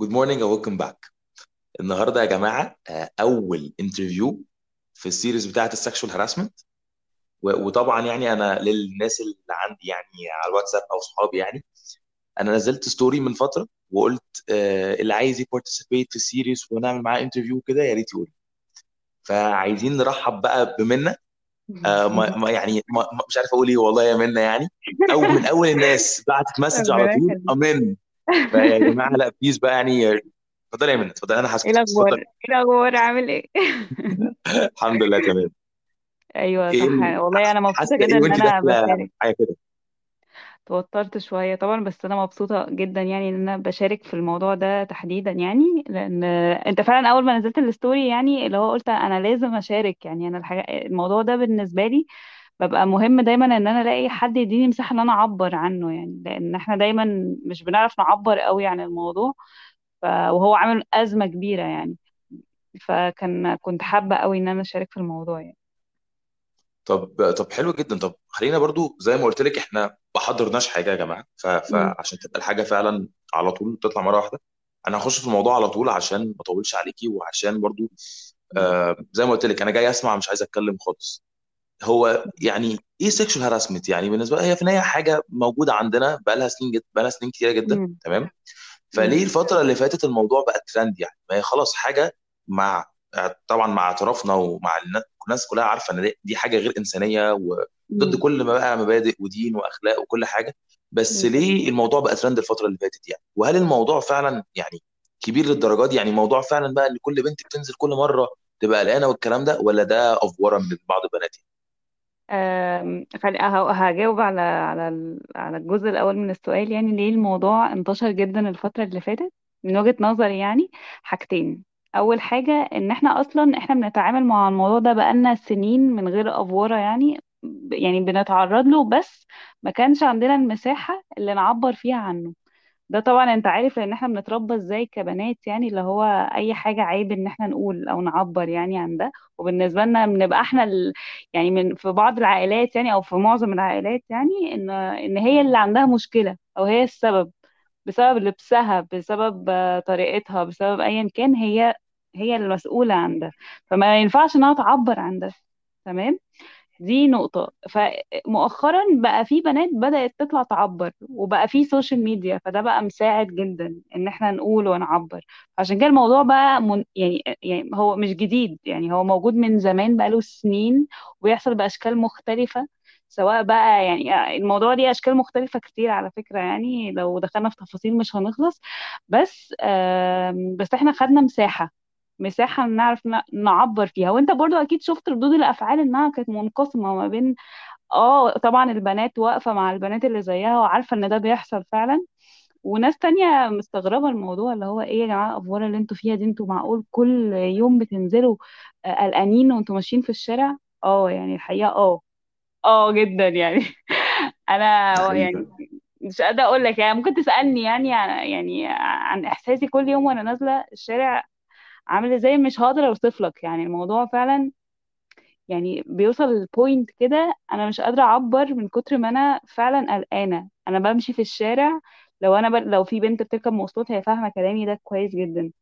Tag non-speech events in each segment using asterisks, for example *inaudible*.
good morning welcome back النهارده يا جماعة آه، أول interview في ال series بتاعة ال sexual harassment وطبعا يعني أنا للناس اللي عندي يعني على الواتساب أو صحابي يعني أنا نزلت story من فترة وقلت آه، اللي عايز ي participate في ال series ونعمل معاه interview كده يا ريت يقول فعايزين نرحب بقى بمنى. آه، ما *laughs* ما- يعني ما مش عارف أقول إيه والله يا منى يعني. أو من أول الناس بعتت message على طول. آمين. فيا جماعة لا please بقى يعني اتفضلي يا منى اتفضلي أنا إيه الأخبار؟ اتفضلي. إيه الأخبار؟ عامل إيه؟ *laughs* الحمد لله تمام. أيوه إيه صح. ال- والله أنا حاسة مبسوطة جدا إيه إن وانت أنا داخلة بشارك حاجة كده؟ توترت شوية طبعا بس أنا مبسوطة جدا يعني إن أنا بشارك في الموضوع ده تحديدا يعني لأن أنت فعلا أول ما نزلت ال story يعني اللي هو قلت أنا لازم أشارك يعني أنا الحاجة الموضوع ده بالنسبة لي ببقى مهم دايما إن أنا ألاقي حد يديني مساحة إن أنا أعبر عنه يعني لأن إحنا دايما مش بنعرف نعبر قوي عن الموضوع ف... وهو عامل أزمة كبيرة يعني. فكان كنت حابة قوي إن أنا أشارك في الموضوع يعني. طب طب حلو جدا. طب خلينا برضو زي ما قلت لك إحنا ما حضرناش حاجة يا جماعة ف... مم. فعشان تبقى الحاجة فعلا على طول تطلع مرة واحدة أنا هخش في الموضوع على طول عشان ما أطولش عليكي وعشان برضو آه زي ما قلت لك أنا جاي أسمع مش عايز أتكلم خالص. هو يعني إيه sexual harassment يعني بالنسبة لي هي في النهاية حاجة موجودة عندنا بقى لها سنين جد بقى لها سنين كتيرة جدا مم. تمام. فليه الفترة اللي فاتت الموضوع بقى ترند يعني ما هي خلاص حاجة مع طبعا مع اعترافنا ومع النا- الناس كلها عارفة إن دي حاجة غير إنسانية وضد مم. كل ما بقى مبادئ ودين وأخلاق وكل حاجة بس مم. ليه الموضوع بقى ترند الفترة اللي فاتت يعني وهل الموضوع فعلا يعني كبير للدرجة دي يعني موضوع فعلا بقى إن كل بنت بتنزل كل مرة تبقى قلقانة والكلام ده ولا ده أفورة من بعض البنات أه- هجاوب على على على الجزء الأول من السؤال. يعني ليه الموضوع انتشر جدا الفترة اللي فاتت؟ من وجهة نظري يعني حاجتين. أول حاجة إن إحنا أصلا إحنا بنتعامل مع الموضوع ده بقالنا سنين من غير أفورة يعني يعني بنتعرض له بس ما كانش عندنا المساحة اللي نعبر فيها عنه. ده طبعا أنت عارف لأن إحنا بنتربى إزاي كبنات يعني اللي هو أي حاجة عيب إن إحنا نقول أو نعبر يعني عن ده. وبالنسبة لنا بنبقى إحنا ال... يعني من في بعض العائلات يعني أو في معظم العائلات يعني إن إن هي اللي عندها مشكلة أو هي السبب. بسبب لبسها بسبب طريقتها بسبب ايا كان هي هي المسؤولة عن ده. فما ينفعش إنها تعبر عن ده تمام؟ دي نقطة. فمؤخرا بقى في بنات بدأت تطلع تعبر وبقى في social media فده بقى مساعد جدا إن إحنا نقول ونعبر. عشان كده الموضوع بقى من يعني يعني هو مش جديد. يعني هو موجود من زمان بقاله سنين وبيحصل بأشكال مختلفة. سواء بقى يعني الموضوع ليه أشكال مختلفة كتير على فكرة يعني. لو دخلنا في تفاصيل مش هنخلص. بس بس إحنا خدنا مساحة. مساحة نعرف نعبر فيها. وأنت برضو أكيد شفت ردود الأفعال إنها كانت منقسمة ما بين آه طبعا البنات واقفة مع البنات اللي زيها وعارفة إن ده بيحصل فعلا. وناس تانية مستغربة الموضوع اللي هو إيه يا جماعة الأفوار اللي أنتوا فيها دي؟ أنتوا معقول كل يوم بتنزلوا آه، قلقانين وأنتوا ماشيين في الشارع؟ آه يعني الحقيقة آه. آه جدا يعني. *laughs* أنا حقيقي يعني مش قادرة أقول لك يعني ممكن تسألني يعني عن يعني عن إحساسي كل يوم وأنا نازلة الشارع عامل إزاي؟ مش هقدر اوصف لك. يعني الموضوع فعلا يعني بيوصل للبوينت كده أنا مش قادرة أعبر من كتر ما أنا فعلا قلقانة. أنا بمشي في الشارع لو أنا ب... لو في بنت بتركب مواصلات هي فاهمة كلامي ده كويس جدا.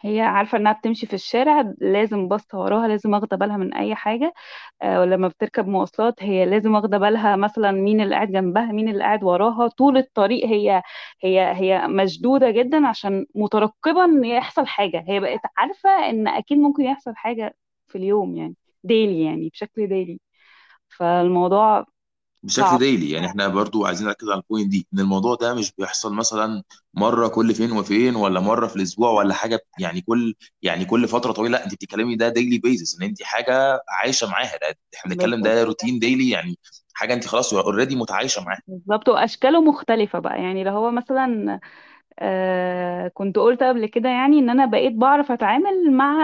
هي عارفة إنها بتمشي في الشارع لازم باصة وراها لازم واخدة بالها من أي حاجة. آه ولما بتركب مواصلات هي لازم واخدة بالها مثلا مين اللي قاعد جنبها مين اللي قاعد وراها. طول الطريق هي هي هي مشدودة جدا عشان مترقبة إن يحصل حاجة. هي بقت عارفة إن أكيد ممكن يحصل حاجة في اليوم يعني ديلي يعني بشكل ديلي فالموضوع بشكل صعب دايلي يعني إحنا برضو عايزين نركز على ال point دي إن الموضوع ده مش بيحصل مثلا مرة كل فين وفين ولا مرة في الأسبوع ولا حاجة يعني كل يعني كل فترة طويلة. لا انت بتتكلمي ده daily basis إن انت حاجة عايشة معاها. ده إحنا بنتكلم بالظبط. ده روتين daily يعني حاجة انت خلاص already متعايشة معاها. بالظبط. وأشكاله مختلفة بقى. يعني لو هو مثلا آه كنت قلت قبل كده يعني إن أنا بقيت بعرف أتعامل مع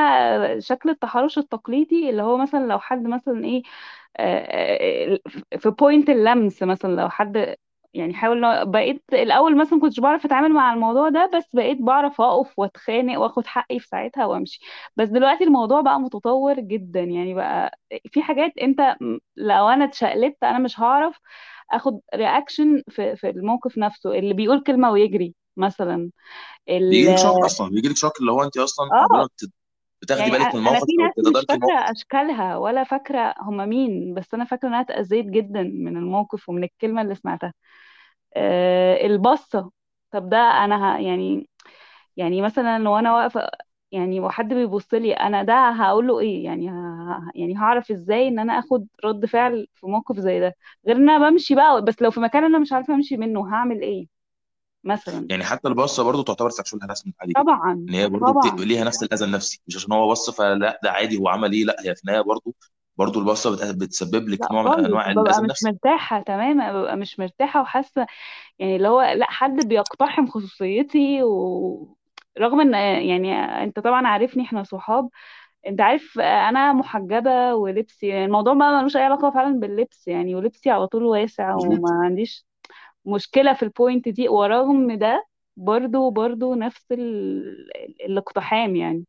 شكل التحرش التقليدي اللي هو مثلا لو حد مثلا إيه في point اللمس مثلا لو حد يعني حاول بقيت الأول مثلا كنتش بعرف أتعامل مع الموضوع ده بس بقيت بعرف أقف وأتخانق وآخد حقي في ساعتها وأمشي. بس دلوقتي الموضوع بقى متطور جدا. يعني بقى في حاجات أنت لو أنا اتشقلبت أنا مش هعرف آخد reaction في في الموقف نفسه. اللي بيقول كلمة ويجري مثلا. ال لك شوك أصلا بيجي لك شوك اللي هو أنت أصلا آه. بتاخدي يعني بالك من أنا الموقف في أو ناس مش فاكرة الموقف أشكالها ولا فاكرة هما مين بس أنا فاكرة إن أنا اتأذيت جدا من الموقف ومن الكلمة اللي سمعتها. أه البصه طب ده أنا ه... يعني يعني مثلا لو أنا واقفة يعني وحد بيبص لي أنا ده هقول له إيه؟ يعني ه... يعني هعرف إزاي إن أنا آخد رد فعل في موقف زي ده؟ غير إن أنا بمشي بقى بس لو في مكان أنا مش عارفة أمشي منه هعمل إيه؟ مثلا. يعني حتى البصه برضه تعتبر سكشوال هاراسمنت عادي جدا طبعا إن هي برضه بت... طبعا. ليها نفس الأذى النفسي. مش عشان هو بص فلا ده عادي هو عمل إيه؟ لا هي في النهاية برضه برضه البصه بت... بتسبب لا لك نوع من خالص أنواع ببقى الأذى مش النفسي. مرتاحة تماما ببقى مش مرتاحة وحاسة يعني اللي هو لا حد بيقتحم خصوصيتي و رغم إن يعني أنت طبعا عارفني إحنا صحاب. أنت عارف أنا محجبة ولبسي الموضوع بقى ملوش أي علاقة فعلا باللبس يعني ولبسي على طول واسع وما عنديش مشكلة في ال point دي ورغم ده برضو برضو نفس ال... الاقتحام يعني.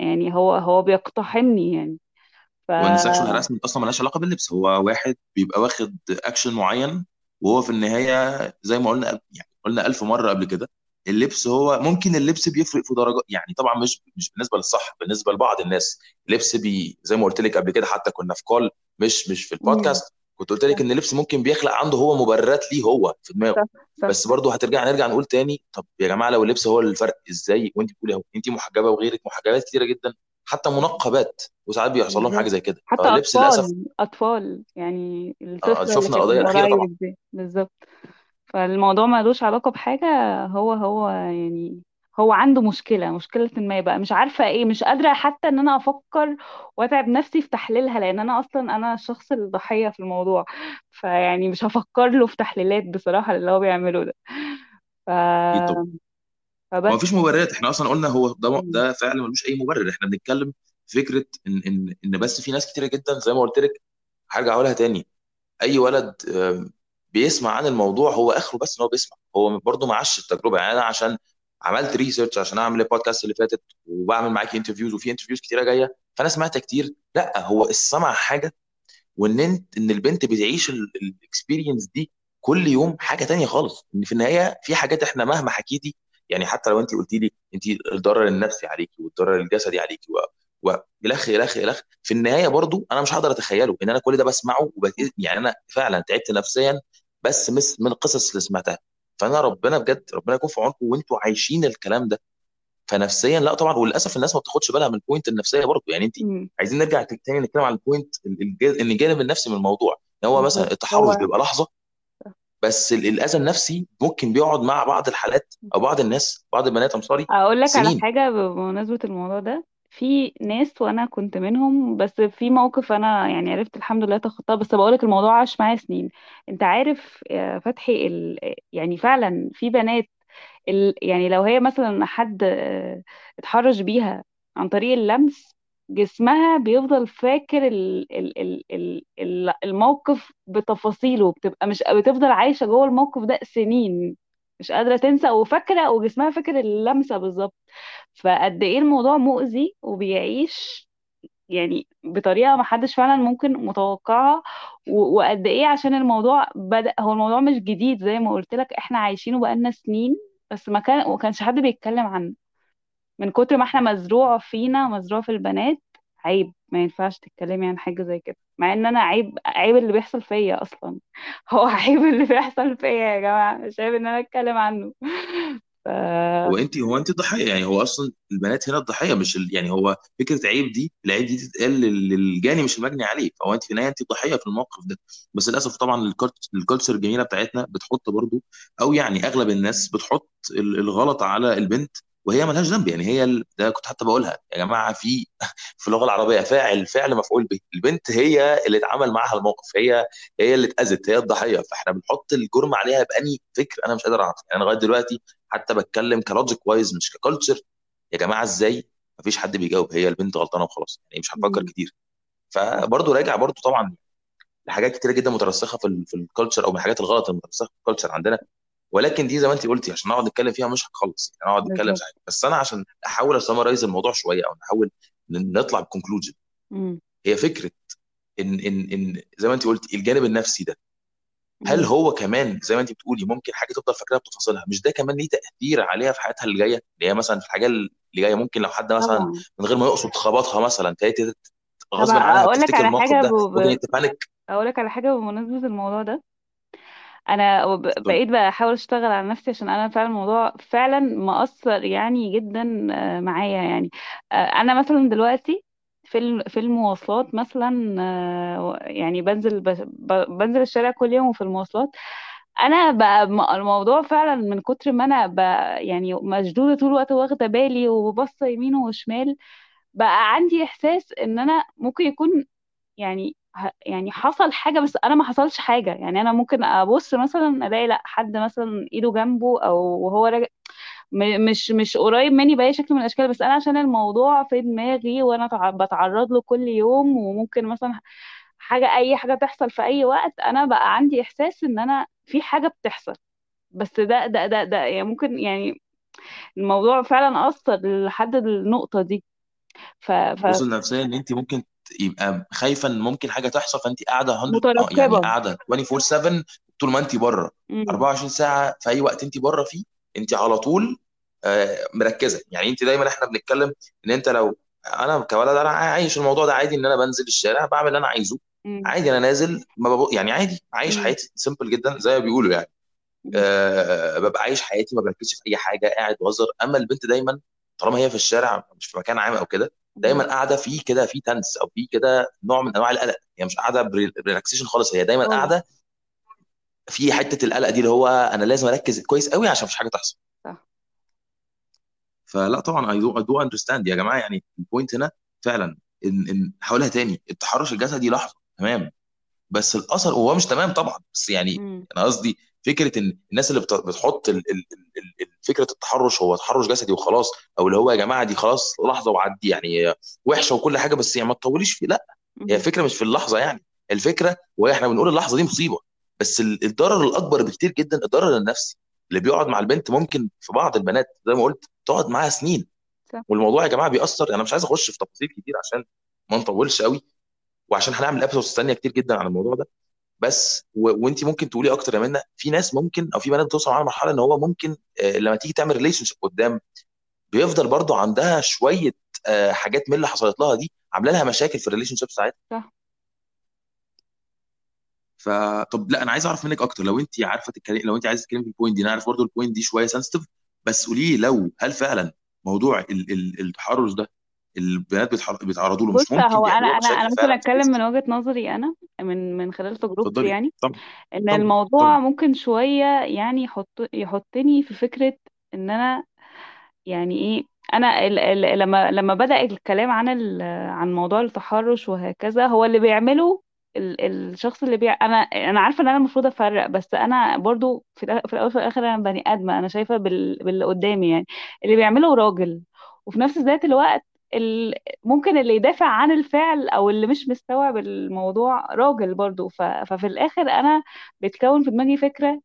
يعني هو هو بيقتحمني يعني. ف one harassment أصلا ملهاش علاقة باللبس. هو واحد بيبقى واخد اكشن معين وهو في النهاية زي ما قلنا يعني قلنا ألف مرة قبل كده اللبس هو ممكن اللبس بيفرق في درجات يعني طبعا مش مش بالنسبة للصح بالنسبة لبعض الناس. اللبس بي زي ما قلت لك قبل كده حتى كنا في كول مش مش في. البودكاست كنت قلت لك إن اللبس ممكن بيخلق عنده هو مبررات ليه هو في دماغه. صح صح. بس برضه هترجع نرجع نقول تاني طب يا جماعة لو اللبس هو الفرق إزاي؟ وانت بتقولي أهو انت محجبة وغيرك محجبات كتيرة جدا حتى منقبات وساعات بيحصل لهم حاجة زي كده. حتى فاللبس للأسف أطفال أطفال يعني آه، الطفلة اللي شفنا القضية الأخيرة طبعا. قريب دي. بالظبط. فالموضوع ملوش علاقة بحاجة هو هو يعني هو عنده مشكلة مشكلة ما بقى مش عارفة إيه مش قادرة حتى إن أنا أفكر وأتعب نفسي في تحليلها لأن أنا أصلا أنا الشخص الضحية في الموضوع فيعني مش هفكر له في تحليلات بصراحة اللي هو بيعمله ده. ف... هو فبس. مفيش مبررات إحنا أصلا قلنا هو ده. ده فعلا ملوش أي مبرر إحنا بنتكلم في فكرة إن إن إن بس في ناس كتيرة جدا زي ما قلت لك هرجع أقولها تاني. أي ولد آم، بيسمع عن الموضوع هو آخره بس إن هو بيسمع هو برضه ما عاش التجربة يعني أنا عشان عملت research عشان أعمل البودكاست اللي فاتت وبعمل معاكي interviews وفي interviews كتيرة جاية. فأنا سمعت كتير. لأ هو السمع حاجة وإن انت إن البنت بتعيش ال experience دي كل يوم حاجة تانية خالص. إن في النهاية في حاجات إحنا مهما حكيتي يعني حتى لو أنت قلتي لي أنت الضرر النفسي عليكي والضرر الجسدي عليكي و... و... الخ الخ الخ في النهاية برضو أنا مش هقدر أتخيله إن أنا كل ده بسمعه وبت... يعني أنا فعلا تعبت نفسيا بس من القصص اللي سمعتها. فانا ربنا بجد ربنا يكون في عونكم وانتوا عايشين الكلام ده. فنفسيا لا طبعا وللأسف الناس ما بتاخدش بالها من ال point النفسية برضه. يعني انت مم. عايزين نرجع تاني نتكلم عن ال point ان الجانب النفسي من الموضوع. إن هو مثلا التحرش بيبقى لحظة بس ال- الأذى النفسي ممكن بيقعد مع بعض الحالات أو بعض الناس بعض البنات ام سوري أقول لك على سنين. حاجة بمناسبة الموضوع ده. في ناس وأنا كنت منهم بس في موقف أنا يعني عرفت الحمد لله تخطاه بس بقول لك الموضوع عاش معايا سنين انت عارف يا فتحي ال... يعني فعلا في بنات ال... يعني لو هي مثلا حد آه، اتحرش بيها عن طريق اللمس جسمها بيفضل فاكر. ال... ال... ال... ال- الموقف بتفاصيله بتبقى مش بتفضل عايشة جوه الموقف ده سنين مش قادرة تنسى وفاكرة وجسمها فاكر اللمسة بالظبط. فقد إيه الموضوع مؤذي وبيعيش يعني بطريقة ما حدش فعلا ممكن متوقعها وقد إيه عشان الموضوع بدأ هو الموضوع مش جديد زي ما قلت لك إحنا عايشينه بقالنا سنين بس ما كان ما كانش حد بيتكلم عنه. من كتر ما إحنا مزروع فينا مزروع في البنات عيب. ما ينفعش تتكلمي عن حاجة زي كده. مع إن أنا عيب عيب اللي بيحصل فيا أصلا. *laughs* هو عيب اللي بيحصل فيا يا جماعة. مش عيب إن أنا أتكلم عنه. ف... هو انت هو انت الضحيه يعني هو أصلا البنات هنا الضحية. مش ال... يعني هو فكرة عيب دي العيب دي تتقال لل- للجاني مش المجني عليه فهو انت في النهاية انت الضحيه في الموقف ده. بس للأسف طبعا ال cult- ال culture الجميلة بتاعتنا بتحط برضو أو يعني أغلب الناس بتحط ال- الغلط على البنت وهي ملهاش ذنب يعني هي ال... ده كنت حتى بقولها يا جماعة في *laughs* في اللغة العربية فاعل فعل مفعول به. البنت هي اللي اتعمل معاها الموقف هي هي اللي اتأذت هي الضحية. فاحنا بنحط الجرم عليها بأني فكر؟ أنا مش قادر أعرف. يعني أنا لغاية دلوقتي حتى بتكلم ك logic wise مش ك culture يا جماعة إزاي؟ مفيش حد بيجاوب هي البنت غلطانة وخلاص يعني مش هنفكر مم. كتير. فبرضه راجع برضه طبعا لحاجات كتيرة جدا مترسخة في ال في ال culture أو من الحاجات الغلط المترسخة في ال culture عندنا. ولكن دي زي ما انت قلتي عشان نقعد نتكلم فيها مش هنخلص يعني نقعد نتكلم بالظبط. ساعات بس أنا عشان أحاول أ summarize الموضوع شوية أو نحاول نطلع ب conclusion مم. هي فكرة إن إن إن زي ما انت قلتي الجانب النفسي ده هل مم. هو كمان زي ما انت بتقولي ممكن حاجة تفضل فاكرها بتفاصيلها؟ مش ده كمان ليه تأثير عليها في حياتها اللي جاية اللي هي مثلا في الحاجة اللي جاية ممكن لو حد مثلا طبعا. من غير ما يقصد خبطها مثلا تلاقي تت- طب غصب عنها أقول لك بتفتكر على الموقف حاجة ب... ده ممكن ب... تبانك أقول لك على حاجة بمناسبة الموضوع ده. أنا ب- بقيت بحاول أشتغل على نفسي عشان أنا فعلا الموضوع فعلا مؤثر يعني جدا آه، معايا يعني. آه، أنا مثلا دلوقتي في الم- في المواصلات مثلا آه، يعني بنزل ب- بنزل الشارع كل يوم وفي المواصلات. أنا بقى م- الموضوع فعلا من كتر ما أنا بقى يعني مشدودة طول الوقت واخدة بالي وبصه يمين وشمال بقى عندي إحساس إن أنا ممكن يكون يعني يعني حصل حاجة بس أنا ما حصلش حاجة. يعني أنا ممكن أبص مثلا ألاقي لأ حد مثلا إيده جنبه أو وهو راجع مش مش قريب مني بأي شكل من الأشكال. بس أنا عشان الموضوع في دماغي وأنا تع- بتعرض له كل يوم وممكن مثلا حاجة أي حاجة تحصل في أي وقت أنا بقى عندي إحساس إن أنا في حاجة بتحصل. بس ده ده ده ده يعني ممكن يعني الموضوع فعلا أثر لحد النقطة دي. ف ف وصل نفسيا إن انت ممكن يبقى خايفة إن ممكن حاجة تحصل فانت قاعدة 100 آه، يعني مترقبة قاعدة 24/7 طول ما انت بره مم. 24 ساعة في أي وقت انت بره فيه انت على طول آه، مركزة يعني انت دايما إحنا بنتكلم إن أنت لو أنا كولد أنا عايش الموضوع ده عادي إن أنا بنزل الشارع بعمل اللي أنا عايزه مم. عادي أنا نازل ما ببو... يعني عادي عايش مم. حياتي simple جدا زي ما بيقولوا يعني. أه ببقى عايش حياتي ما بركزش في أي حاجة قاعد بهزر أما البنت دايما طالما هي في الشارع مش في مكان عام أو كده. دايما قاعدة في كده في tense أو في كده نوع من أنواع القلق. هي مش قاعدة ب relaxation خالص هي دايما خالص قاعدة في حتة القلق دي اللي هو أنا لازم أركز كويس قوي عشان مفيش حاجة تحصل. صح. فلا طبعا I do understand يا جماعة يعني ال point هنا فعلا إن إن هقولها تاني التحرش الجسدي لحظة تمام. بس الأثر وهو مش تمام طبعا بس يعني مم. أنا قصدي فكرة إن الناس اللي بت- بتحط فكرة التحرش هو تحرش جسدي وخلاص أو اللي هو يا جماعة دي خلاص لحظة وعدي يعني وحشة وكل حاجة بس يعني ما تطوليش فيه لا هي. الفكرة مش في اللحظة يعني الفكرة وإحنا بنقول اللحظة دي مصيبة بس ال- الضرر الأكبر بكتير جدا الضرر النفسي اللي بيقعد مع البنت ممكن في بعض البنات زي ما قلت تقعد معاها سنين. صح. والموضوع يا جماعة بيأثر أنا مش عايز أخش في تفاصيل كتير عشان ما نطولش قوي وعشان هنعمل episodes ثانية كتير جدا عن الموضوع ده. بس و... وانت ممكن تقولي أكتر يا منى في ناس ممكن أو في بنات بتوصل معاها مرحله إن هو ممكن آه، لما تيجي تعمل relationship قدام بيفضل برضو عندها شوية آه، حاجات من اللي حصلت لها دي عاملة لها مشاكل في ال relationship ساعتها. صح. فطب لا أنا عايز أعرف منك أكتر لو انت عارفة تتكلمي لو انت عايزة تتكلمي في ال point دي أنا عارف برضو ال point دي شوية sensitive بس قولي لي لو هل فعلا موضوع ال... ال... التحرش ده البنات بيتحر... بيتعرضوا له مش بص ممكن هو أنا بيعملوا أنا أنا مشاكل ممكن فعلا أتكلم من وجهة نظري أنا من من خلال تجربتي اتفضلي. يعني طبعا إن طبعا الموضوع طبعا ممكن شوية يعني يحط يحطني في فكرة إن أنا يعني إيه أنا ال ال لما لما بدأ الكلام عن ال عن موضوع التحرش وهكذا هو اللي بيعمله ال الشخص اللي بيع أنا أنا عارفة إن أنا المفروض أفرق بس أنا برضو في الأ- في الأول وفي الآخر أنا بني آدمة أنا شايفة بال باللي قدامي يعني. اللي بيعمله راجل وفي نفس ذات الوقت ال ممكن اللي يدافع عن الفعل أو اللي مش مستوعب الموضوع راجل برضو. ف ففي الآخر أنا بتكون في دماغي فكرة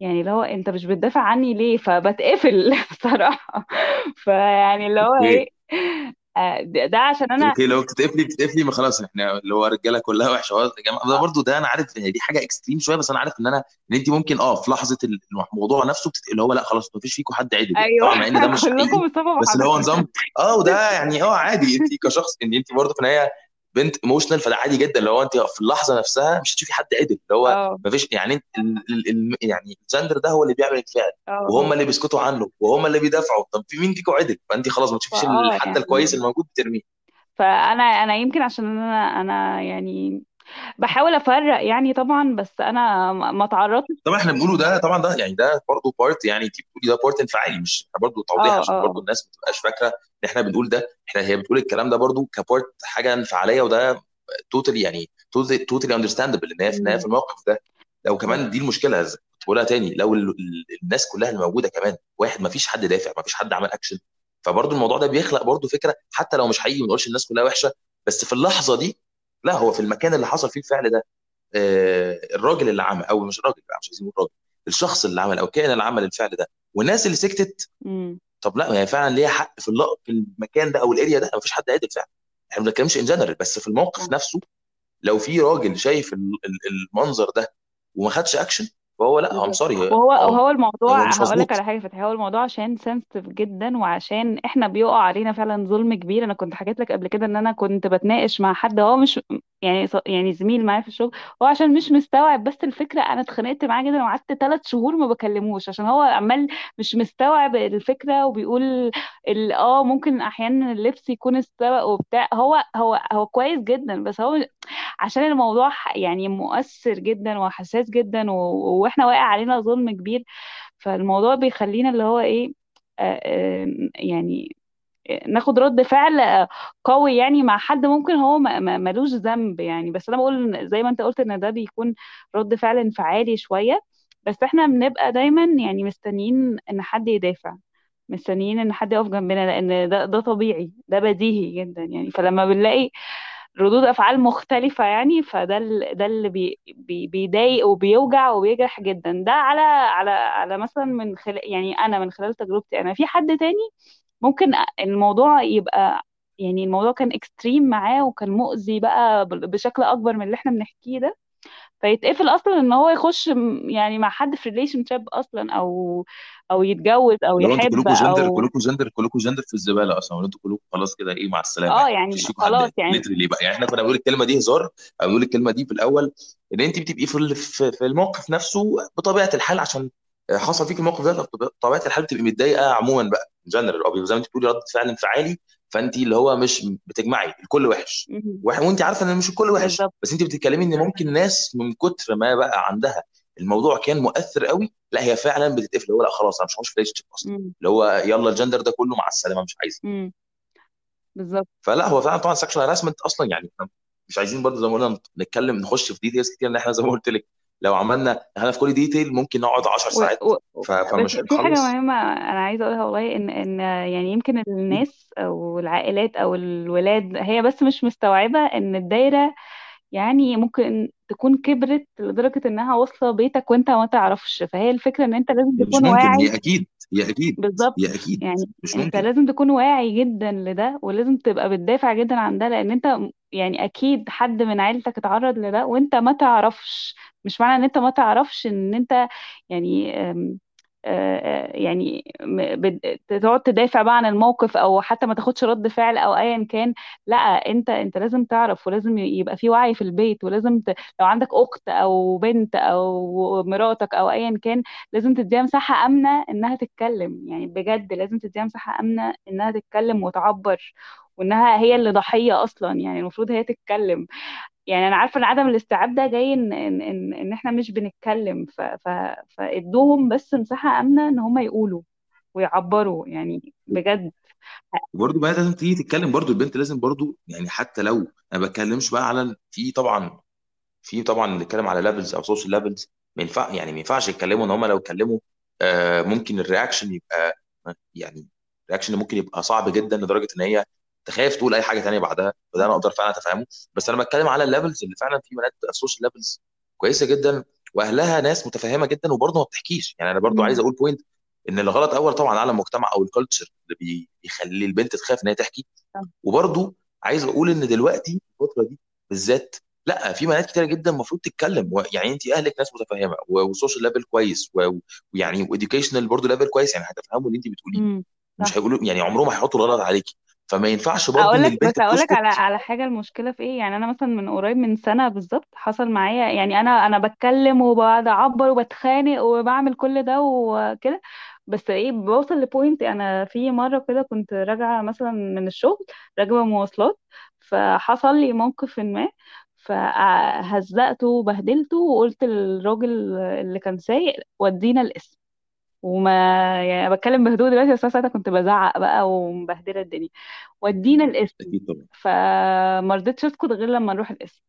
يعني اللي هو أنت مش بتدافع عني ليه؟ فبتقفل *laughs* بصراحة. فيعني اللي هو إيه؟ ده ده عشان أنا okay لو بتتقفلي بتتقفلي ما خلاص إحنا اللي هو الرجالة كلها وحشة ده برضو ده أنا عارف إن دي حاجة extreme شوية بس أنا عارف إن أنا إن انت ممكن آه في لحظة الموضوع نفسه بتت... اللي هو لأ خلاص ما فيش فيكم حد عدل أيوه. طبعا مع إن ده مش *laughs* كلكم مصطفى بس اللي هو نظام آه وده *laughs* يعني آه عادي انت كشخص إن انت برضه في النهاية بنت ايموشنال فده عادي جدا. هو أنت في اللحظة نفسها مش هتشوفي حد عدل. اللي هو آه. ما فيش يعني انت ال... ال... يعني الجندر ده هو اللي بيعمل الفعل. آه وهم آه اللي بيسكتوا عنه وهم اللي بيدافعوا. طب في مين فيكم عدل؟ فأنت خلاص ما تشوفيش حتى الكويس يعني الموجود بترميه. فأنا أنا يمكن عشان أنا أنا يعني بحاول أفرق يعني طبعا بس أنا ما تعرضتش. طبعا إحنا بنقوله ده طبعا ده يعني ده برضه part يعني أنت بتقولي ده part انفعالي مش برضه توضيح عشان برضه الناس ما تبقاش فاكرة. ان إحنا بنقول ده إحنا هي بتقول الكلام ده برضه ك part حاجة انفعالية وده totally يعني totally understandable إن هي في في. الموقف ده لو كمان دي المشكلة كنت بقولها تاني لو ال- ال- الناس كلها اللي موجوده كمان واحد ما فيش حد دافع ما فيش حد عمل اكشن فبرضه الموضوع ده بيخلق برضه فكرة حتى لو مش حقيقي ما نقولش الناس كلها وحشة بس في اللحظة دي لا هو في المكان اللي حصل فيه الفعل ده آه، الراجل اللي عمل أو مش الراجل بقى مش عايزين نقول راجل الشخص اللي عمل أو الكائن اللي عمل الفعل ده والناس اللي سكتت. طب لا هي فعلا ليها حق في اللق... في المكان ده أو ال area ده ما فيش حد عادل فعلا. إحنا ما بنتكلمش in general بس في الموقف نفسه لو في راجل شايف ال- ال- المنظر ده وما خدش اكشن فهو لا I'm sorry وهو هو الموضوع مش هقول لك مظبوط. على حاجة فتحي هو الموضوع عشان sensitive جدا وعشان إحنا بيقع علينا فعلا ظلم كبير. أنا كنت حكيت لك قبل كده إن أنا كنت بتناقش مع حد هو مش يعني يعني زميل معايا في الشغل هو عشان مش مستوعب بس الفكرة أنا اتخانقت معاه جدا وقعدت ثلاث شهور ما بكلموش عشان هو عمال مش مستوعب الفكرة وبيقول آه ممكن أحيانا اللبس يكون استوى وبتاع هو هو هو كويس جدا بس هو عشان الموضوع يعني مؤثر جدا وحساس جدا و- وإحنا واقع علينا ظلم كبير فالموضوع بيخلينا اللي هو إيه آه، يعني ناخد رد فعل قوي يعني مع حد ممكن هو ملوش ذنب يعني. بس أنا بقول زي ما أنت قلت إن ده بيكون رد فعل انفعالي شوية. بس إحنا بنبقى دايما يعني مستنيين إن حد يدافع مستنيين إن حد يقف جنبنا لأن ده ده طبيعي ده بديهي جدا يعني. فلما بنلاقي ردود أفعال مختلفة يعني فده ده اللي بي بي بيضايق وبيوجع وبيجرح جدا. ده على على على مثلا من خلال يعني أنا من خلال تجربتي أنا. في حد تاني ممكن الموضوع يبقى يعني الموضوع كان extreme معاه وكان مؤذي بقى بشكل أكبر من اللي إحنا بنحكيه ده. فيتقفل أصلا إن هو يخش يعني مع حد في relationship أصلا أو أو يتجوز أو لو أنتوا يحب كلكم جندر أو كلكم جندر كلكم جندر في الزبالة أصلا. ولا أنتوا كلكم خلاص كده إيه مع السلامة. آه يعني مفيش فيكم خلاص حد يعني literally بقى. يعني إحنا كنا بنقول الكلمة دي هزار أو بنقول الكلمة دي في الأول إن انت بتبقي في ال- في في الموقف نفسه بطبيعة الحال عشان حصل فيك الموقف ده بطبيعه الحال بتبقي متضايقة عموما بقى جنرال أو زي ما أنت بتقولي رده فعل انفعالي فأنت اللي هو مش بتجمعي الكل وحش. وأنت عارفة إن مش الكل وحش بس أنت بتتكلمي إن ممكن ناس من كتر ما بقى عندها الموضوع كان مؤثر قوي لا هي فعلا بتتقفل هو لا خلاص أنا مش هخش في relationship أصلا. اللي هو يلا الجندر ده كله مع السلامة مش عايزة. بالظبط. فلا هو فعلا طبعا sexual harassment أصلا يعني مش عايزين برضه زي ما قلنا نتكلم نخش في details كتير إن إحنا زي ما قلت لك. لو عملنا إحنا في كل ديتيل ممكن نقعد 10 و... ساعات. و... ف- بس فمش في حاجة هنخلص. مهمة أنا عايزة أقولها والله إن إن يعني يمكن الناس أو العائلات أو الولاد هي بس مش مستوعبة إن الدايرة يعني ممكن تكون كبرت لدرجة إنها واصلة بيتك وأنت ما تعرفش. فهي الفكرة إن أنت لازم مش تكون ممكن واعي. هي أكيد هي أكيد بالظبط. هي أكيد يعني مش أنت ممكن لازم تكون واعي جدا لده ولازم تبقى بتدافع جدا عن ده لأن أنت م- يعني أكيد حد من عيلتك اتعرض لده وأنت ما تعرفش. مش معنى إن أنت ما تعرفش إن أنت يعني يعني تقعد تدافع بقى عن الموقف أو حتى ما تاخدش رد فعل أو ايا كان. لأ أنت أنت لازم تعرف ولازم يبقى في وعي في البيت ولازم ت... لو عندك أخت أو بنت أو مراتك أو ايا كان لازم تديها مساحة آمنة إنها تتكلم. يعني بجد لازم تديها مساحة آمنة إنها تتكلم وتعبر. وإنها هي اللي ضحية أصلا يعني المفروض هي تتكلم. يعني أنا عارفة إن عدم الاستيعاب ده جاي إن إن إن, إن إحنا مش بنتكلم ف ف فإدوهم بس مساحة آمنة إن هم يقولوا ويعبروا يعني بجد. وبرضه بقى لازم تيجي تتكلم برضه البنت لازم برضه يعني حتى لو أنا ما بتكلمش بقى على في طبعا في طبعا بنتكلم على levels أو social levels ما ينفع يعني ما ينفعش يتكلموا إن هم لو اتكلموا آه ممكن الرياكشن يبقى يعني ال reaction ممكن يبقى صعب جدا لدرجة إن هي تخاف تقول أي حاجة تانية بعدها وده أنا أقدر فعلا أتفهمه. بس أنا بتكلم على ال levels اللي فعلا في بنات ال social levels كويسة جدا وأهلها ناس متفهمة جدا وبرضه ما بتحكيش. يعني أنا برضه عايز. أقول point إن الغلط أول طبعا على المجتمع أو ال culture اللي بي- بيخلي البنت تخاف إن هي تحكي. وبرضه عايز أقول إن دلوقتي الفترة دي بالذات لأ في بنات كتير جدا المفروض تتكلم. يعني انت أهلك ناس متفهمة و- وال social level كويس ويعني و educational برضه level كويس يعني هتفهموا اللي انت بتقوليه. مش هيقولوا يعني عمرهم ما هيحطوا الغلط عليكي. فما ينفعش برضه أقول إن لك بس البنت أقول لك على بتسكت على حاجة المشكلة في إيه؟ يعني أنا مثلا من قريب من سنة بالظبط حصل معايا يعني أنا أنا بتكلم وبقعد أعبر وبتخانق وبعمل كل ده وكده بس إيه بوصل لبوينت أنا في مرة كده كنت راجعة مثلا من الشغل راكبة مواصلات فحصل لي موقف ما فهزقته وبهدلته وقلت للراجل اللي كان سايق ودينا القسم. وما يعني بتكلم بهدوء دلوقتي بس أنا ساعتها كنت بزعق بقى ومبهدلة الدنيا. ودينا القسم أكيد طبعا. فما رضيتش اسكت غير لما نروح القسم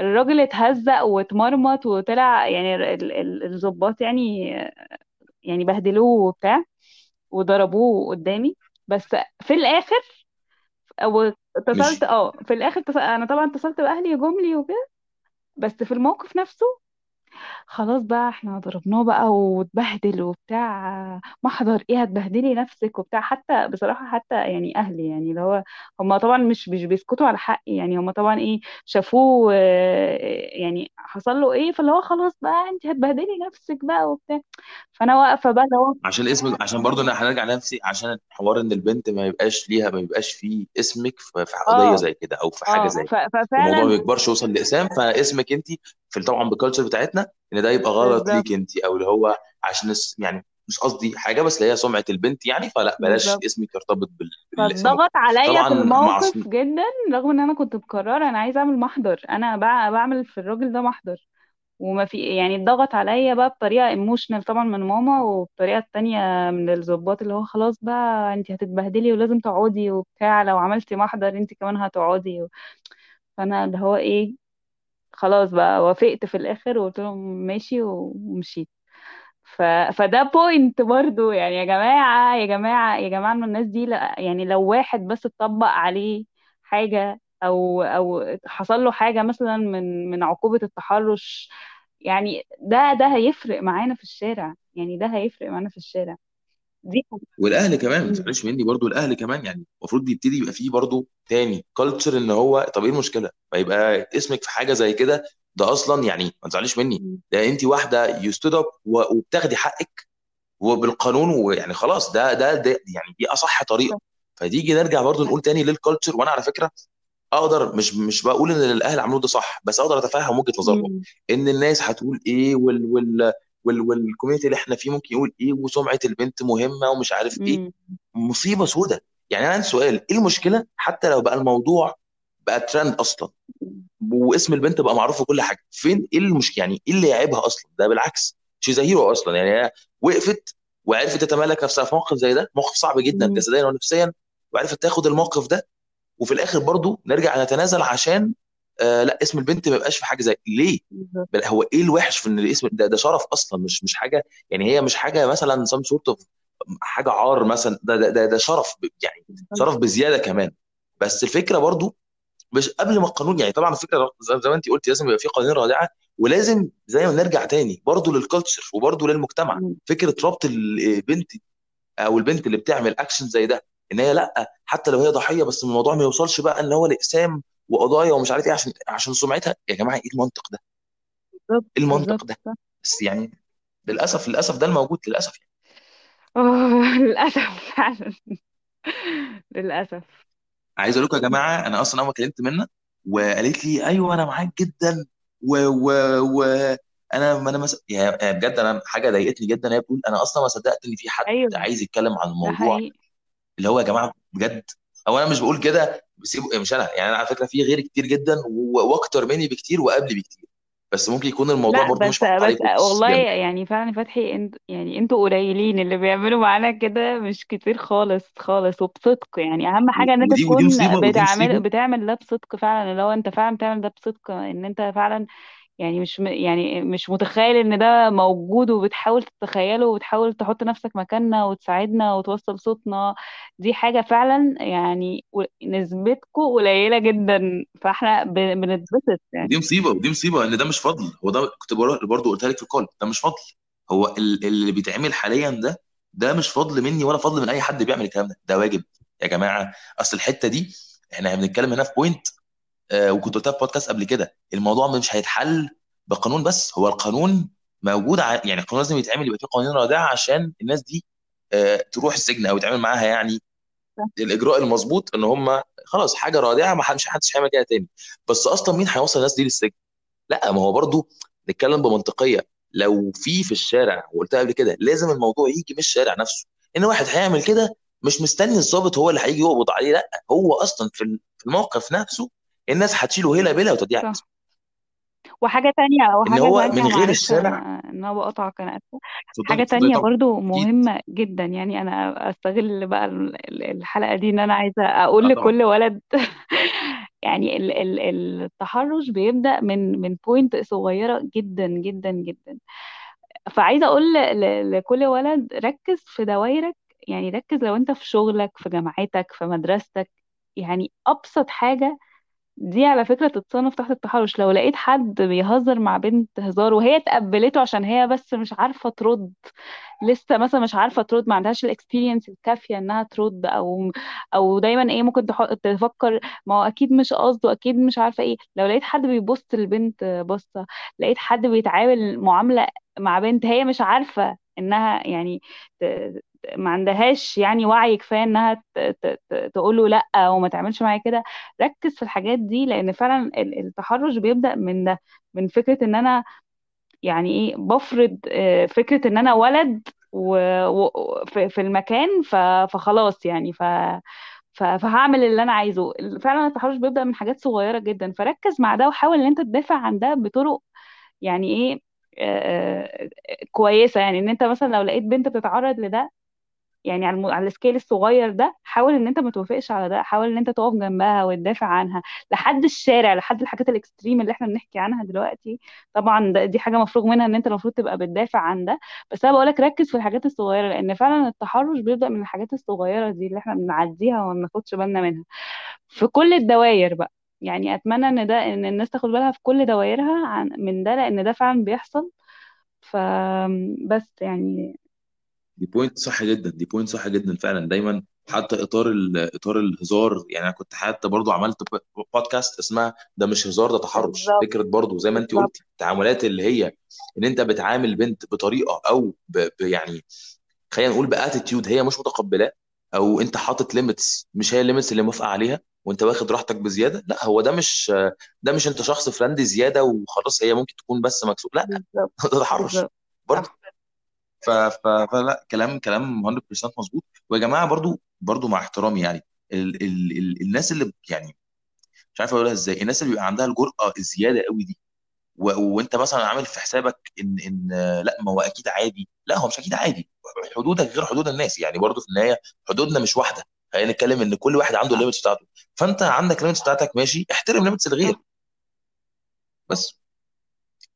الراجل اتهزق واتمرمط وطلع يعني ال- ال- الضباط يعني يعني بهدلوه وبتاع وضربوه قدامي. بس في الآخر أو اتصلت مشي آه في الآخر اتصل... أنا طبعا اتصلت بأهلي جم لي وكده بس في الموقف نفسه خلاص بقى إحنا ضربناه بقى واتبهدل وبتاع محضر إيه هتبهدلي نفسك وبتاع حتى بصراحة حتى يعني أهلي يعني اللي هو هم طبعا مش مش بيسكتوا على حقي يعني هم طبعا إيه شافوه آه، يعني حصل له إيه فاللي هو خلاص بقى انت هتبهدلي نفسك بقى وبتاع. فأنا واقفة بقى اللي هو عشان اسمك عشان برضو أنا هنرجع نفسي عشان حوار إن البنت ما يبقاش ليها ما يبقاش فيه اسمك في في قضية آه. زي كده أو في حاجة آه زي كده. ف- والموضوع ما ففعلا يكبرش يوصل لأقسام فاسمك انت في طبعا بال culture بتاعتنا إن ده يبقى غلط بالظبط. ليك انت أو اللي هو عشان يعني مش قصدي حاجة بس اللي هي سمعة البنت يعني فلا بلاش بالظبط. اسمك يرتبط بال- بالاسم. فاتضغط وكده عليا في طبعا مع الموقف جدا رغم إن أنا كنت مقررة أنا عايزة أعمل محضر. أنا بع- بعمل في الراجل ده محضر. وما في يعني اتضغط عليا بقى بطريقة emotional طبعا من ماما وبطريقة تانية من الضباط اللي هو خلاص بقى انت هتتبهدلي ولازم تقعدي وبتاع لو عملتي محضر انت كمان هتقعدي و... فأنا اللي هو إيه خلاص بقى وافقت في الآخر وقلت لهم ماشي ومشيت. ف... فده point برضو يعني يا جماعة يا جماعة يا جماعة من الناس دي لا يعني لو واحد بس اتطبق عليه حاجة أو أو حصل له حاجة مثلا من من عقوبة التحرش يعني ده ده هيفرق معانا في الشارع يعني ده هيفرق معانا في الشارع. دي والأهل كمان ما مم. تزعلش مني برضو الأهل كمان يعني المفروض بيبتدي يبقى فيه برضو تاني culture إن هو طب إيه المشكلة؟ ما يبقى اسمك في حاجة زي كده ده أصلا يعني ما تزعليش مني. مم. ده انت واحدة you stood up وبتاخدي حقك وبالقانون ويعني خلاص ده ده ده يعني دي أصح طريقة. فتيجي نرجع برضو نقول تاني لل culture وأنا على فكرة أقدر مش مش بقول إن الأهل عملوه ده صح بس أقدر أتفهم وجهة نظرهم. مم. إن الناس هتقول إيه وال وال وال وال community اللي إحنا فيه ممكن يقول إيه وسمعة البنت مهمة ومش عارف إيه. مم. مصيبة سودة. يعني أنا عندي سؤال إيه المشكلة؟ حتى لو بقى الموضوع بقى ترند أصلا واسم البنت بقى معروف وكل حاجة فين إيه المشكلة يعني إيه اللي يعيبها أصلا؟ ده بالعكس she hero أصلا. يعني هي وقفت وعرفت تتمالك نفسها في موقف زي ده موقف صعب جدا مم. جسديا ونفسيا وعرفت تاخد الموقف ده. وفي الآخر برضو نرجع نتنازل عشان آه لا اسم البنت ما يبقاش في حاجة زي ليه؟ بل هو إيه الوحش في إن الاسم ده ده شرف أصلا مش مش حاجة يعني هي مش حاجة مثلا some sort of حاجة عار مثلا ده ده ده, ده شرف يعني شرف بزيادة كمان. بس الفكرة برضو مش قبل ما القانون يعني طبعا الفكرة زي ما انت قلت لازم يبقى في قوانين رادعة ولازم زي ما نرجع تاني برضو لل culture وبرضو للمجتمع. فكرة ربط البنت أو البنت اللي بتعمل اكشن زي ده إن هي لأ حتى لو هي ضحية بس الموضوع ما يوصلش بقى إن هو لاقسام وقضايا ومش عارف إيه عشان عشان سمعتها. يا جماعة إيه المنطق ده؟ بالظبط إيه المنطق بالظبط ده؟ صح. بس يعني للأسف للأسف ده الموجود للأسف يعني. أوه، *laughs* للأسف فعلا. للأسف. عايز أقول لكم يا جماعة أنا أصلا أول ما كلمت منها وقالت لي أيوه أنا معاك جدا. و و و أنا ما أنا مس... يعني يعني بجد أنا حاجة ضايقتني جدا هي بتقول أنا أصلا ما صدقت إن في حد أيوه عايز يتكلم عن ده الموضوع. حقيقي. اللي هو يا جماعة بجد أو أنا مش بقول كده بسيبه مش أنا يعني أنا على فكرة في غيري كتير جدا وأكتر مني بكتير وقبلي بكتير. بس ممكن يكون الموضوع لا برضو بس مش محطوط بس عليه فوكس والله جامد. يعني فعلا فتحي انت يعني أنتوا قليلين اللي بيعملوا معانا كده مش كتير خالص خالص وبصدق يعني أهم حاجة إن أنت ودي ودي تكون مصيبة ودي بتعمل مصيبة. بتعمل ده بصدق فعلا اللي هو أنت فعلا بتعمل ده بصدق إن أنت فعلا يعني مش م- يعني مش متخيل إن ده موجود وبتحاول تتخيله وبتحاول تحط نفسك مكاننا وتساعدنا وتوصل صوتنا. دي حاجة فعلا يعني نسبتكم قليلة جدا فإحنا ب- بنتبسط يعني. ودي مصيبة ودي مصيبة إن ده مش فضل. هو ده كنت برضو قلتها لك في ال call ده مش فضل. هو ال- اللي بيتعمل حاليا ده ده مش فضل مني ولا فضل من أي حد بيعمل الكلام ده. ده واجب يا جماعة. أصل الحتة دي إحنا بنتكلم هنا في point وكنت قلتها في بودكاست قبل كده الموضوع مش هيتحل بقانون بس هو القانون موجود ع... يعني القانون لازم يتعمل يبقى فيه قوانين رادعة عشان الناس دي آه تروح السجن أو يتعامل معاها يعني. الإجراء المظبوط إن هم خلاص حاجة رادعة ما حدش حدش هيعمل كده تاني. بس أصلا مين هيوصل الناس دي للسجن؟ لأ ما هو برضو نتكلم بمنطقية لو في في الشارع وقلتها قبل كده لازم الموضوع يجي من الشارع نفسه. إن واحد هيعمل كده مش مستني الضابط هو اللي هيجي يقبض عليه لأ هو أصلا في في الموقف نفسه الناس هتشيله هيلا بلا على صح. وحاجة تانية أو ان حاجة هو تانية من غير معلش الشارع أنا إن أنا بقطعك أنا آسفة اتفضلي حاجة اتفضلي تانية طبعا. برضو أكيد. مهمة جدا. يعني أنا أستغل بقى ال- ال- الحلقة دي إن أنا عايزة أقول آه طبعا. لكل ولد *laughs* يعني ال- ال- التحرش بيبدأ من من point صغيرة جدا جدا جدا. فعايزة أقول ل- ل- لكل ولد ركز في دوايرك. يعني ركز لو أنت في شغلك في جامعتك في مدرستك. يعني أبسط حاجة دي على فكرة تتصنف تحت التحرش. لو لقيت حد بيهزر مع بنت هزار وهي تقبلته عشان هي بس مش عارفة ترد لسه مثلا مش عارفة ترد ما عندهاش ال experience الكافية إنها ترد أو أو دايما إيه ممكن تفكر ما هو أكيد مش قصده أكيد مش عارفة إيه. لو لقيت حد بيبص للبنت بصة لقيت حد بيتعامل معاملة مع بنت هي مش عارفة إنها يعني ما عندهاش يعني وعي كفاية إنها تقول له لأ وما تعملش معايا كده. ركز في الحاجات دي لأن فعلا ال- التحرش بيبدأ من ده من فكرة إن أنا يعني إيه بفرض آه، فكرة إن أنا ولد في المكان فخلاص يعني ف فهعمل اللي أنا عايزه. فعلا التحرش بيبدأ من حاجات صغيرة جدا. فركز مع ده وحاول إن أنت تدافع عن ده بطرق يعني إيه آه، آه، كويسة. يعني إن أنت مثلا لو لقيت بنت بتتعرض لده يعني على على ال scale الصغير ده حاول إن أنت ما توافقش على ده حاول إن أنت تقف جنبها وتدافع عنها لحد الشارع لحد الحاجات ال extreme اللي إحنا بنحكي عنها دلوقتي. طبعا دي حاجة مفروغ منها إن أنت المفروض تبقى بتدافع عن ده. بس أنا بقولك ركز في الحاجات الصغيرة لأن فعلا التحرش بيبدأ من الحاجات الصغيرة دي اللي إحنا بنعديها وما بناخدش بالنا منها. في كل الدوائر بقى يعني أتمنى إن ده إن الناس تاخد بالها في كل دوائرها عن من ده لأن ده فعلا بيحصل. فبس يعني دي point صح جدا دي point صح جدا فعلا. دايما حتى إطار ال- إطار الهزار يعني أنا كنت حتى برضو عملت ب- بودكاست اسمها ده مش هزار ده تحرش. بالظبط. فكرة برضو زي ما انت بالظبط. قلتي التعاملات اللي هي إن أنت بتعامل بنت بطريقة أو ب ب يعني خلينا نقول ب attitude هي مش متقبلاه أو أنت حاطط limits مش هي ال limits اللي موافقة عليها وأنت واخد راحتك بزيادة. لا هو ده مش ده مش أنت شخص friendly زيادة وخلاص هي ممكن تكون بس مكسوف لا بالظبط. *laughs* ده تحرش. بالظبط. برضه صح. ف... ف... فلا كلام كلام 100% مظبوط. ويا جماعة برضو برضو مع احترامي يعني ال... ال... ال... الناس اللي يعني مش عارف أقولها إزاي الناس اللي بيبقى عندها الجرأة الزيادة قوي دي و... وأنت مثلا عامل في حسابك إن إن لأ ما هو أكيد عادي. لأ هو مش أكيد عادي. حدودك غير حدود الناس. يعني برضو في النهاية حدودنا مش واحدة. خلينا نتكلم إن كل واحد عنده صح. ال limits بتاعته. فأنت عندك ال limits بتاعتك ماشي احترم ال limits الغير. بس.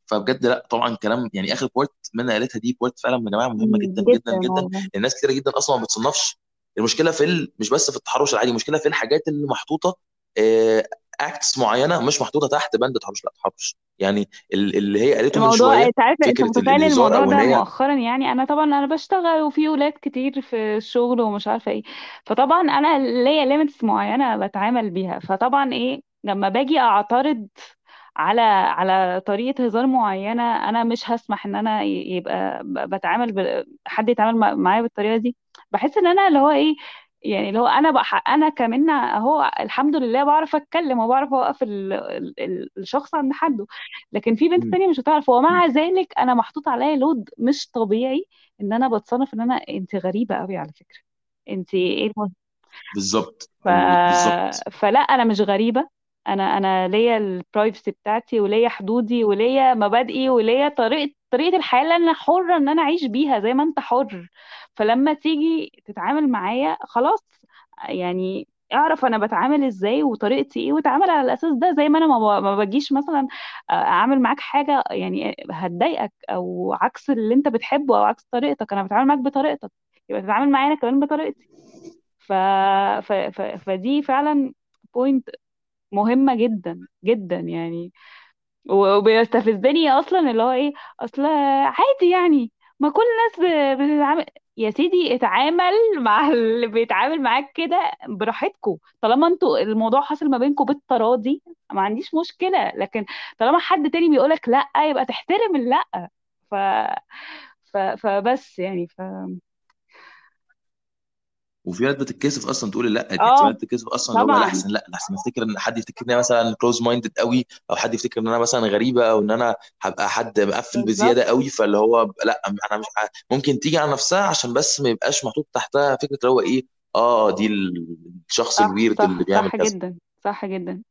فبجد لا طبعا كلام يعني آخر point من اللي قالتها دي point فعلا يا جماعة مهمة جدا جدا جدا الناس كتير جدا أصلا ما بتصنفش. المشكلة في ال... مش بس في التحرش العادي المشكلة في الحاجات اللي محطوطة acts معينة مش محطوطة تحت بند تحرش لا تحرش. يعني ال- اللي هي قالته من الموضوع شوية انت عارف أنت فكرة متخيل الموضوع أو إن ده هي مؤخرا؟ يعني أنا طبعا أنا بشتغل وفي ولاد كتير في الشغل ومش عارفة إيه. فطبعا أنا ليا limits معينة بتعامل بيها. فطبعا إيه لما باجي أعترض على على طريقة هزار معينة أنا مش هسمح إن أنا يبقى بتعامل ب... حد يتعامل مع- معايا بالطريقة دي. بحس إن أنا اللي هو إيه يعني اللي هو أنا بح... أنا كمان أهو الحمد لله بعرف أتكلم وبعرف أوقف ال... ال... ال- الشخص عند حده. لكن في بنت. تانية مش هتعرف. ومع ذلك أنا محطوط عليا لود مش طبيعي إن أنا بتصنف إن أنا انت غريبة قوي على فكرة. انت إيه الم... بالظبط ف... بالظبط فلا أنا مش غريبة. أنا أنا ليا البرايفسي بتاعتي وليا حدودي وليا مبادئي وليا طريقة طريقة الحياة اللي أنا حرة إن أنا أعيش بيها زي ما أنت حر. فلما تيجي تتعامل معايا خلاص يعني أعرف أنا بتعامل إزاي وطريقتي إيه وتعامل على الأساس ده زي ما أنا ما بجيش مثلا أعمل معاك حاجة يعني هتضايقك أو عكس اللي أنت بتحبه أو عكس طريقتك. أنا بتعامل معاك بطريقتك يبقى تتعامل معايا أنا كمان بطريقتي. ف... ف... ف... فدي فعلا بوينت مهمة جدا جدا يعني. وبيستفزني أصلا اللي هو إيه أصل عادي يعني ما كل الناس بتتعامل يا سيدي اتعامل مع اللي بيتعامل معاك كده براحتكم طالما أنتوا الموضوع حاصل ما بينكم بالتراضي ما عنديش مشكلة. لكن طالما حد تاني بيقولك لأ يبقى تحترم اللأ. ف... ف... فبس يعني ف... وفي ناس بتتكسف أصلا تقول لأ يعني في آه ناس بتتكسف أصلا لو لا طبعا. احسن لأ احسن افتكر إن حد يفتكر إن أنا مثلا close minded قوي أو حد يفتكر إن أنا مثلا غريبة أو إن أنا هبقى حد مقفل بالظبط. بزيادة قوي فاللي هو لأ أنا مش ع- ممكن تيجي على نفسها عشان بس ما يبقاش محطوط تحتها فكرة اللي هو إيه آه دي الشخص صح الويرد اللي صح بيعمل صح كذا. جدا صح جدا.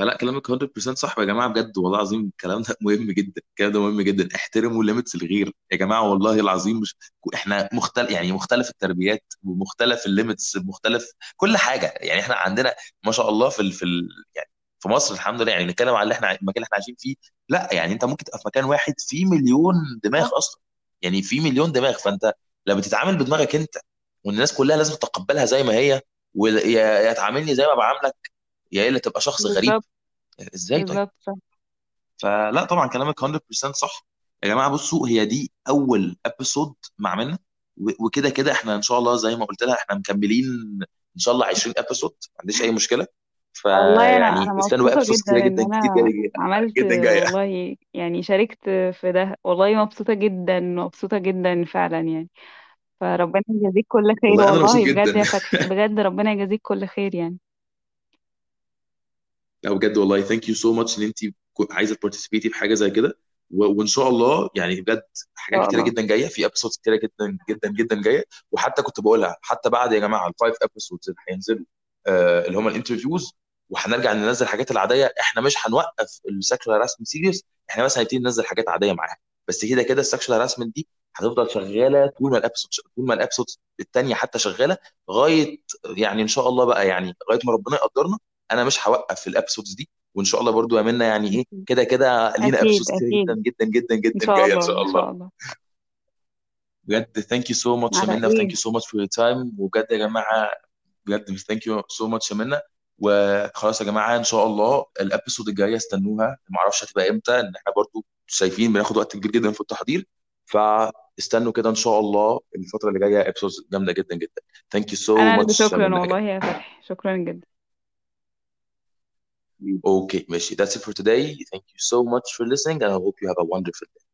فلا كلامك 100% صح يا جماعة بجد والله العظيم الكلام ده *laughs* مهم جدا الكلام ده مهم جدا. احترموا limits الغير يا جماعة والله العظيم مش إحنا مختلف يعني مختلف التربيات ومختلف ال limits مختلف كل حاجة. يعني إحنا عندنا ما شاء الله في ال... في ال... يعني في مصر الحمد لله يعني نتكلم على اللي إحنا المكان اللي إحنا عايشين فيه لا يعني انت ممكن تبقى في مكان واحد فيه مليون دماغ أصلا. يعني في مليون دماغ فانت لما تتعامل بدماغك انت والناس كلها لازم تتقبلها زي ما هي ويا يا تعاملني زي ما بعاملك يا إلا تبقى شخص غريب. بالظبط. إزاي طيب؟ بالظبط. صح فلا طبعا كلامك 100% صح. يا جماعة بصوا هي دي أول ابيسود مع منا و- وكده كده إحنا إن شاء الله زي ما قلت لها إحنا مكملين إن شاء الله 20 episode ما عنديش أي مشكلة. والله أنا أنا فيعني استنوا مبسوطة episodes جدا كتيرة إن جدا كتير أنا جدا عملت جدا جاية. والله يعني شاركت في ده. والله مبسوطة جدا مبسوطة جدا فعلا يعني. فربنا يجازيك كل خير. والله أنا مبسوط والله بجد جدا يا فتحي بجد ربنا يجازيك كل خير يعني. لا بجد والله. thank you so much إن أنت عايزة ت participate ي في حاجة زي كده. و- وإن شاء الله يعني بجد حاجات كتيرة الله. جدا جاية في episodes كتيرة جدا جدا جدا جاية. وحتى كنت بقولها حتى بعد يا جماعة ال five episodes اللي هينزلوا آه اللي هم ال interviews وهنرجع ننزل الحاجات العادية. إحنا مش هنوقف ال sexual harassment series إحنا بس هنبتدي ننزل حاجات عادية معاها. بس كده كده ال sexual harassment دي هتفضل شغالة طول ما ال episode طول ما ال episode التانية حتى شغالة لغاية يعني إن شاء الله بقى يعني لغاية ما ربنا يقدرنا. أنا مش هوقف في ال episodes دي وإن شاء الله برضو يا منى يعني إيه كده كده لينا أكيد episodes كتير جدا أكيد. جدا جدا إن جدا شاء جاية إن الله شاء الله. شاء الله. بجد thank you so much يا على منى و thank إيه you so much for your time وبجد يا جماعة بجد thank you so much يا منى وخلاص يا جماعة إن شاء الله ال episode الجاية استنوها. ما أعرفش هتبقى إمتى إن إحنا برضو شايفين بناخد وقت كبير جدا في التحضير. فاستنوا كده إن شاء الله الفترة اللي جاية episodes جامدة جدا جدا. thank you so much يا شكرا منى والله يا فتحي. شكرا جدا. Okay, ماشي. That's it for today. Thank you so much for listening, and I hope you have a wonderful day.